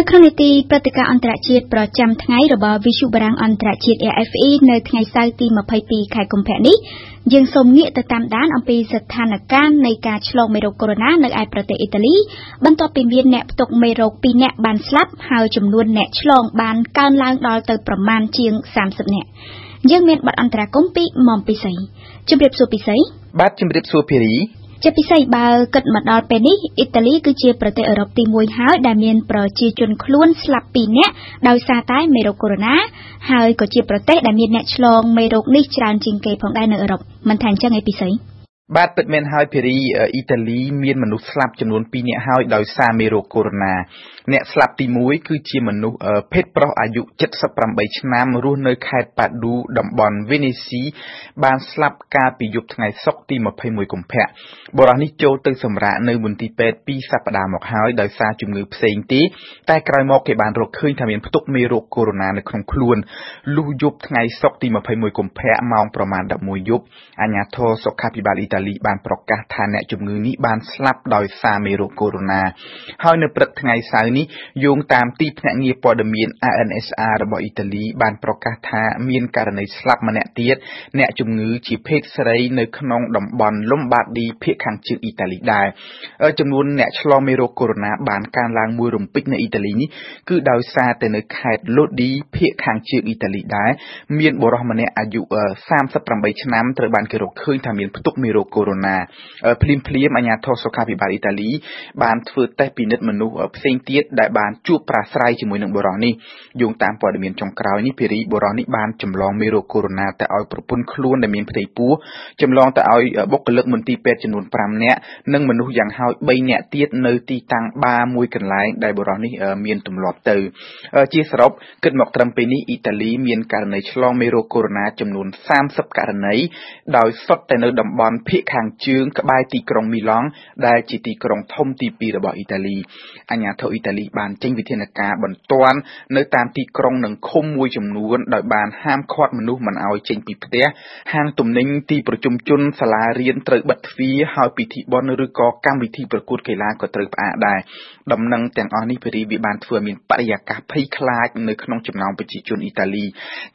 នៅក្នុងនីតិព្រឹត្តិការណ៍អន្តរជាតិប្រចាំថ្ងៃរបស់វិទ្យុបារាំងអន្តរជាតិ AFE នៅថ្ងៃសៅរ៍ទី22ខែកុម្ភៈនេះយើងសូមងាកទៅតាមដានអំពីស្ថានភាពនៃការឆ្លងមេរោគកូវីដ -19 នៅឯប្រទេសអ៊ីតាលីបន្ទាប់ពីមានអ្នកផ្ទុកមេរោគ2នាក់បានស្លាប់ហើយចំនួនអ្នកឆ្លងបានកើនឡើងដល់ទៅប្រមាណជាង30នាក់យើងមានបទអន្តរាគមន៍ពីមុំពិសីជម្រាបសួរពិសីបាទជម្រាបសួរភីរី ជាពិសេសបើគិតមកដល់ពេលនេះអ៊ីតាលីគឺជាប្រទេសអឺរ៉ុបទី1ហើយដែលមានប្រជាជនខ្លួនស្លាប់2នាក់ដោយសារតែមេរោគកូវីដ -19 ហើយក៏ជាប្រទេសដែលមានអ្នកឆ្លងមេរោគនេះច្រើនជាងគេផងដែរនៅអឺរ៉ុបមិនថាអញ្ចឹងឯពិសេស បាទពិតមែនហើយភេរីអ៊ីតាលីមានមនុស្សស្លាប់ចំនួន2នាក់ហើយដោយសារមេរោគកូវីដ -19 អ្នកស្លាប់ទី1គឺជាមនុស្សភេទប្រុសអាយុ78ឆ្នាំរស់នៅខេត្តប៉ាឌូតំបន់វេនេស៊ីបានស្លាប់កាលពីយប់ថ្ងៃសុក្រទី21កុម្ភៈបុរសនេះចូលទៅសម្រាកនៅមន្ទីរពេទ្យពីរសប្តាហ៍មកហើយដោយសារជំងឺផ្សេងទេតែក្រោយមកគេបានរកឃើញថាមានផ្ទុកមេរោគកូវីដ -19 នៅក្នុងខ្លួនលុះយប់ថ្ងៃសុក្រទី21កុម្ភៈម៉ោងប្រមាណ11យប់អាជ្ញាធរសុខាភិបាលអ៊ីតាលីបានប្រកាសថាអ្នកជំងឺនេះបានស្លាប់ដោយសារមេរោគកូវីដ -19 ហើយនៅព្រឹកថ្ងៃសៅរ៍នេះយោងតាមទីភ្នាក់ងារព័ត៌មាន ANSA របស់អ៊ីតាលីបានប្រកាសថាមានករណីស្លាប់ម្នាក់ទៀតអ្នកជំងឺជាភេទស្រីនៅក្នុងតំបន់លំបាឌីភាគខាងជើងអ៊ីតាលីដែរចំនួនអ្នកឆ្លងមេរោគកូវីដ -19 បានកើនឡើងមួយរំពេចនៅអ៊ីតាលីនេះគឺដោយសារតែនៅខេត្តលូឌីភាគខាងជើងអ៊ីតាលីដែរមានបុរសម្នាក់អាយុ38ឆ្នាំត្រូវបានគេរកឃើញថាមានផ្ទុកមេរោគកូវីដ -19 ភ្លាមភ្លាមអាជ្ញាធរសុខាភិបាលអ៊ីតាលីបានធ្វើតេស្តពិនិត្យមនុស្សផ្សេងទៀតដែលបានជួបប្រាស្រ័យជាមួយនឹងបុរសនេះយោងតាមព័ត៌មានចុងក្រោយនេះភេរីបុរសនេះបានចម្លងមេរោគកូវីដ -19 ទៅឲ្យប្រពន្ធខ្លួនដែលមានផ្ទៃពោះចម្លងទៅឲ្យបុគ្គលិកមន្ទីរពេទ្យចំនួន5នាក់និងមនុស្សយ៉ាងហោច3នាក់ទៀតនៅទីតាំងបារមួយកន្លែងដែលបុរសនេះមានទម្លាប់ទៅជាសរុបគិតមកត្រឹមពេលនេះអ៊ីតាលីមានករណីឆ្លងមេរោគកូវីដ -19 ចំនួន30ករណីដោយសុទ្ធតែនៅតំបន់ភាគខាងជើងក្បែរទីក្រុងមីឡង់ដែលជាទីក្រុងធំទី2របស់អ៊ីតាលីអាជ្ញាធរអ៊ីតាលីបានចេញវិធានការបន្ទាន់នៅតាមទីក្រុងនិងឃុំមួយចំនួនដោយបានហាមឃាត់មនុស្សមិនឲ្យចេញពីផ្ទះហាងទំនិញទីប្រជុំជនសាលារៀនត្រូវបិទទ្វារហើយពិធីបុណ្យឬក៏កម្មវិធីប្រកួតកីឡាក៏ត្រូវផ្អាកដែរដំណឹងទាំងអស់នេះភារីវាបានធ្វើឲ្យមានបរិយាកាសភ័យខ្លាចនៅក្នុងចំណោមប្រជាជនអ៊ីតាលី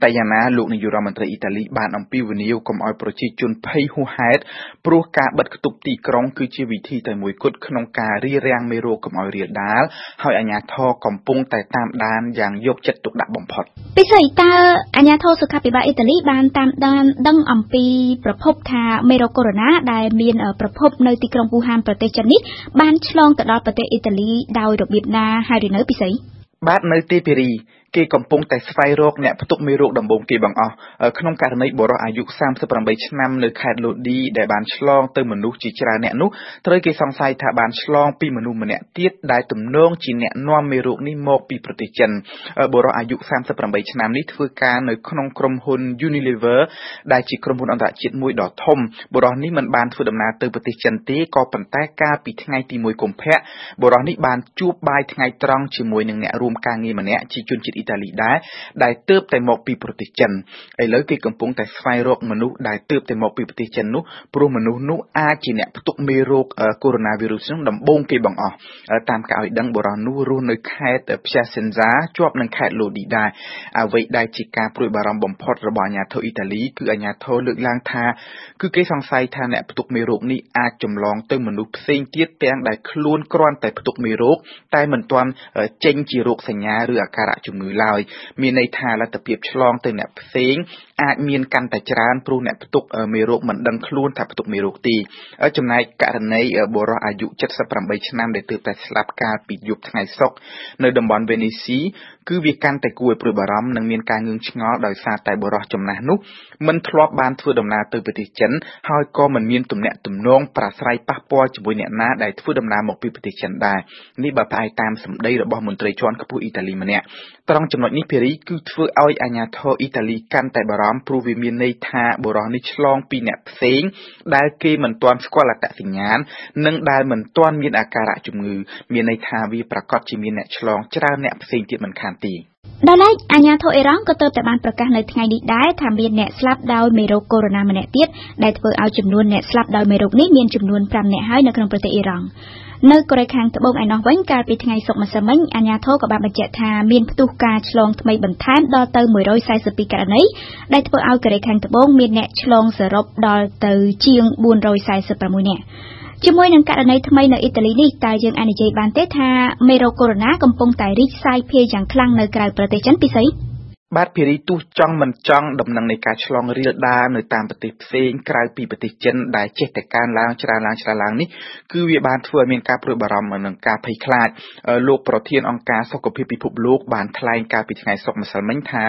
តែយ៉ាងណាលោកនាយករដ្ឋមន្ត្រីអ៊ីតាលីបានអំពាវនាវកុំឲ្យប្រជាជនភ័យហួសហេតុព្រោះការបិទគប់ទីក្រុងគឺជាវិធីតែមួយគត់ក្នុងការរារាំងមេរោគកុំឲ្យរាលដាលហើយអាជ្ញាធរកំពុងតែតាមដានយ៉ាងយកចិត្តទុកដាក់បំផុតពិសេសតើអាជ្ញាធរសុខាភិបាលអ៊ីតាលីបានតាមដានដឹងអំពីប្រភពថាមេរោគកូវីដ -19 ដែលមានប្រភពនៅទីក្រុងវូហានប្រទេសចិននេះបានឆ្លងទៅដល់ប្រទេសអ៊ីតាលីដោយរបៀបណាហើយឬនៅពិសេសបាទនៅទីពេរី គេកំពុងតែស្វែងរកអ្នកផ្ទុកមេរោគដំបូងគេបង្អស់ក្នុងករណីបុរសអាយុ38ឆ្នាំនៅខេត្តលូឌីដែលបានឆ្លងទៅមនុស្សជាច្រើនអ្នកនោះត្រូវគេសង្ស័យថាបានឆ្លងពីមនុស្សម្នាក់ទៀតដែលទំនងជាអ្នកនាំមេរោគនេះមកពីប្រទេសចិនបុរសអាយុ38ឆ្នាំនេះធ្វើការនៅក្នុងក្រុមហ៊ុន Unilever ដែលជាក្រុមហ៊ុនអន្តរជាតិមួយដ៏ធំបុរសនេះមិនបានធ្វើដំណើរទៅប្រទេសចិនទេក៏ប៉ុន្តែកាលពីថ្ងៃទី1កុម្ភៈបុរសនេះបានជួបបាយថ្ងៃត្រង់ជាមួយនឹងអ្នករួមការងារម្នាក់ជាជនជាតិអ៊ីតាលីដែរដែលទើបតែមកពីប្រទេសចិនឥឡូវគេកំពុងតែស្វែងរកមនុស្សដែលទើបតែមកពីប្រទេសចិននោះព្រោះមនុស្សនោះអាចជាអ្នកផ្ទុកមេរោគកូវីដ -19 នោះដំបូងគេបង្អស់តាមការឲ្យដឹងបុរសនោះរស់នៅខេត្តផ្ទះសិនសាជាប់នឹងខេត្តលូឌីដែរអ្វីដែលជាការព្រួយបារម្ភបំផុតរបស់អាជ្ញាធរអ៊ីតាលីគឺអាជ្ញាធរលើកឡើងថាគឺគេសង្ស័យថាអ្នកផ្ទុកមេរោគនេះអាចចម្លងទៅមនុស្សផ្សេងទៀតទាំងដែលខ្លួនគ្រាន់តែផ្ទុកមេរោគតែមិនទាន់ចេញជារោគសញ្ញាឬអាការៈជំងឺឡើយមានន័យថាលទ្ធភាពឆ្លងទៅអ្នកផ្សេងអាចមានកាន់តែច្រើនព្រោះអ្នកផ្ទុកមេរោគមិនដឹងខ្លួនថាផ្ទុកមេរោគទេចំណែកករណីបុរសអាយុ78ឆ្នាំដែលទើបតែស្លាប់កាលពីយប់ថ្ងៃសុក្រនៅតំបន់វេនីស៊ីគឺវាកាន់តែគួរឲ្យព្រួយបារម្ភនិងមានការងឿងឆ្ងល់ដោយសារតែបុរសចំណាស់នោះមិនធ្លាប់បានធ្វើដំណើរទៅប្រទេសចិនហើយក៏មិនមានទំនាក់ទំនងប្រាស្រ័យប៉ះពាល់ជាមួយអ្នកណាដែលធ្វើដំណើរមកពីប្រទេសចិនដែរនេះបើផ្អែកតាមសម្ដីរបស់មន្ត្រីជាន់ខ្ពស់អ៊ីតាលីម្នាក់ត្រង់ចំណុចនេះភារីគឺធ្វើឲ្យអាជ្ញាធរអ៊ីតាលីកាន់តែបារម្ភព្រោះវាមានន័យថាបុរសនេះឆ្លងពីអ្នកផ្សេង ដែលគេមិនទាន់ស្គាល់អត្តសញ្ញាណនិងដែលមិនទាន់មានអាការៈជំងឺ មានន័យថាវាប្រកាសជាមានអ្នកឆ្លងច្រើនអ្នកផ្សេងទៀតមិនខានទេ ដល់ឡែកអាញាធរអ៊ីរ៉ង់ក៏ទើបតែបានប្រកាសនៅថ្ងៃនេះដែរថាមានអ្នកស្លាប់ដោយមេរោគកូវីដ -19 ម្នាក់ទៀតដែលធ្វើឲ្យចំនួនអ្នកស្លាប់ដោយមេរោគនេះមានចំនួន5នាក់ហើយនៅក្នុងប្រទេសអ៊ីរ៉ង់នៅកូរ៉េខាងត្បូងឯណោះវិញកាលពីថ្ងៃសុក្រម្សិលមិញអាញាធរក៏បានបញ្ជាក់ថាមានផ្ទុះការឆ្លងថ្មីបន្ថែមដល់ទៅ142ករណីដែលធ្វើឲ្យកូរ៉េខាងត្បូងមានអ្នកឆ្លងសរុបដល់ទៅជាង446នាក់ ជាមួយនឹងករណីថ្មីនៅអ៊ីតាលីនេះតើយើងអាចនិយាយបានទេថាមេរោគកូវីដ -19 កំពុងតែរីកសាយភាយយ៉ាងខ្លាំងនៅក្រៅប្រទេសចិនពិសេស បាទភារីទោះចង់មិនចង់ដំណឹងនៃការឆ្លងរាលដាលនៅតាមប្រទេសផ្សេងក្រៅពីប្រទេសចិនដែលចេះតែកើនឡើងច្រើនឡើងច្រើនឡើងនេះគឺវាបានធ្វើឲ្យមានការព្រួយបារម្ភនិងការភ័យខ្លាចលោកប្រធានអង្គការសុខភាពពិភពលោកបានថ្លែងកាលពីថ្ងៃសុក្រម្សិលមិញថា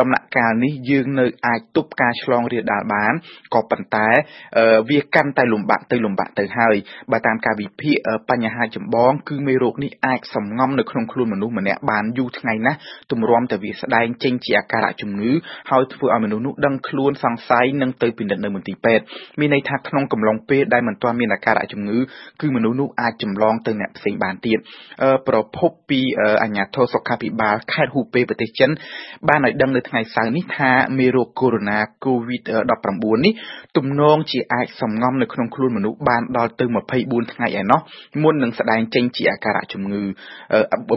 ដំណាក់កាលនេះយើងនៅអាចទប់ការឆ្លងរាលដាលបានក៏ប៉ុន្តែវាកាន់តែលំបាកទៅលំបាកទៅហើយបើតាមការវិភាគបញ្ហាចម្បងគឺមេរោគនេះអាចសំងំនៅក្នុងខ្លួនមនុស្សម្នាក់បានយូរថ្ងៃណាស់ទម្រាំតែវាស្ដែងចេញជាអាការៈជំងឺហើយធ្វើឲ្យមនុស្សនោះដឹងខ្លួនសង្ស័យនិងទៅពិនិត្យនៅមន្ទីរពេទ្យមានន័យថាក្នុងកំឡុងពេលដែលមិនទាន់មានអាការៈជំងឺគឺមនុស្សនោះអាចចម្លងទៅអ្នកផ្សេងបានទៀតប្រភពពីអាជ្ញាធរសុខាភិបាលខេត្តហ៊ូពេប្រទេសចិនបានឲ្យដឹងនៅថ្ងៃសៅរ៍នេះថាមេរោគកូវីដ -19 នេះទំនងជាអាចសំងំនៅក្នុងខ្លួនមនុស្សបានដល់ទៅ24ថ្ងៃឯណោះមុននឹងស្ដែងចេញជាអាការៈជំងឺ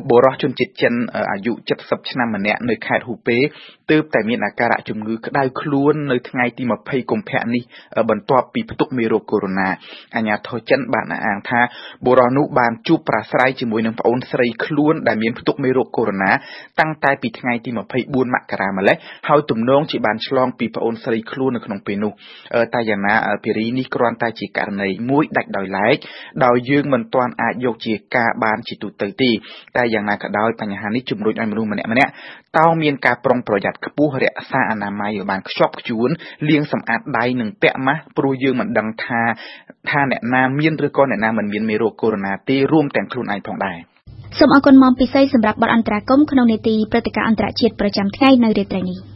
បុរសជនជាតិចិនអាយុ70ឆ្នាំម្នាក់នៅខេត្តហ៊ូពេទើបតែមានអាការៈជំងឺក្តៅខ្លួននៅថ្ងៃទី20កុម្ភៈនេះបន្ទាប់ពីផ្ទុកមេរោគកូវីដ -19 អាជ្ញាធរចិនបានអះអាងថាបុរសនោះបានជួបប្រាស្រ័យជាមួយនឹងប្អូនស្រីខ្លួនដែលមានផ្ទុកមេរោគកូវីដ -19 តាំងតែពីថ្ងៃទី24មករាម្លេះហើយទំនងជាបានឆ្លងពីប្អូនស្រីខ្លួននៅក្នុងពេលនោះតែយ៉ាងណាភារីនេះគ្រាន់តែជាករណីមួយដាច់ដោយឡែកដោយយើងមិនទាន់អាចយកជាការបានជាទូទៅទេតែយ៉ាងណាក៏ដោយបញ្ហានេះជំរុញឲ្យមនុស្សម្នាក់ម្នាក់ តើមានការប្រុងប្រយ័ត្នខ្ពស់រក្សាអនាម័យឲ្យបានខ្ជាប់ខ្ជួនលាងសម្អាតដៃនិងពាក់ម៉ាស់ព្រោះយើងមិនដឹងថាថាអ្នកណាមានឬក៏អ្នកណាមិនមានមេរោគកូវីដ -19 ទេរួមទាំងខ្លួនឯងផងដែរសូមអរគុណមកពិសេសសម្រាប់បទអន្តរាគមន៍ក្នុងនេតិព្រឹត្តិការណ៍អន្តរជាតិប្រចាំថ្ងៃនៅរាត្រីនេះ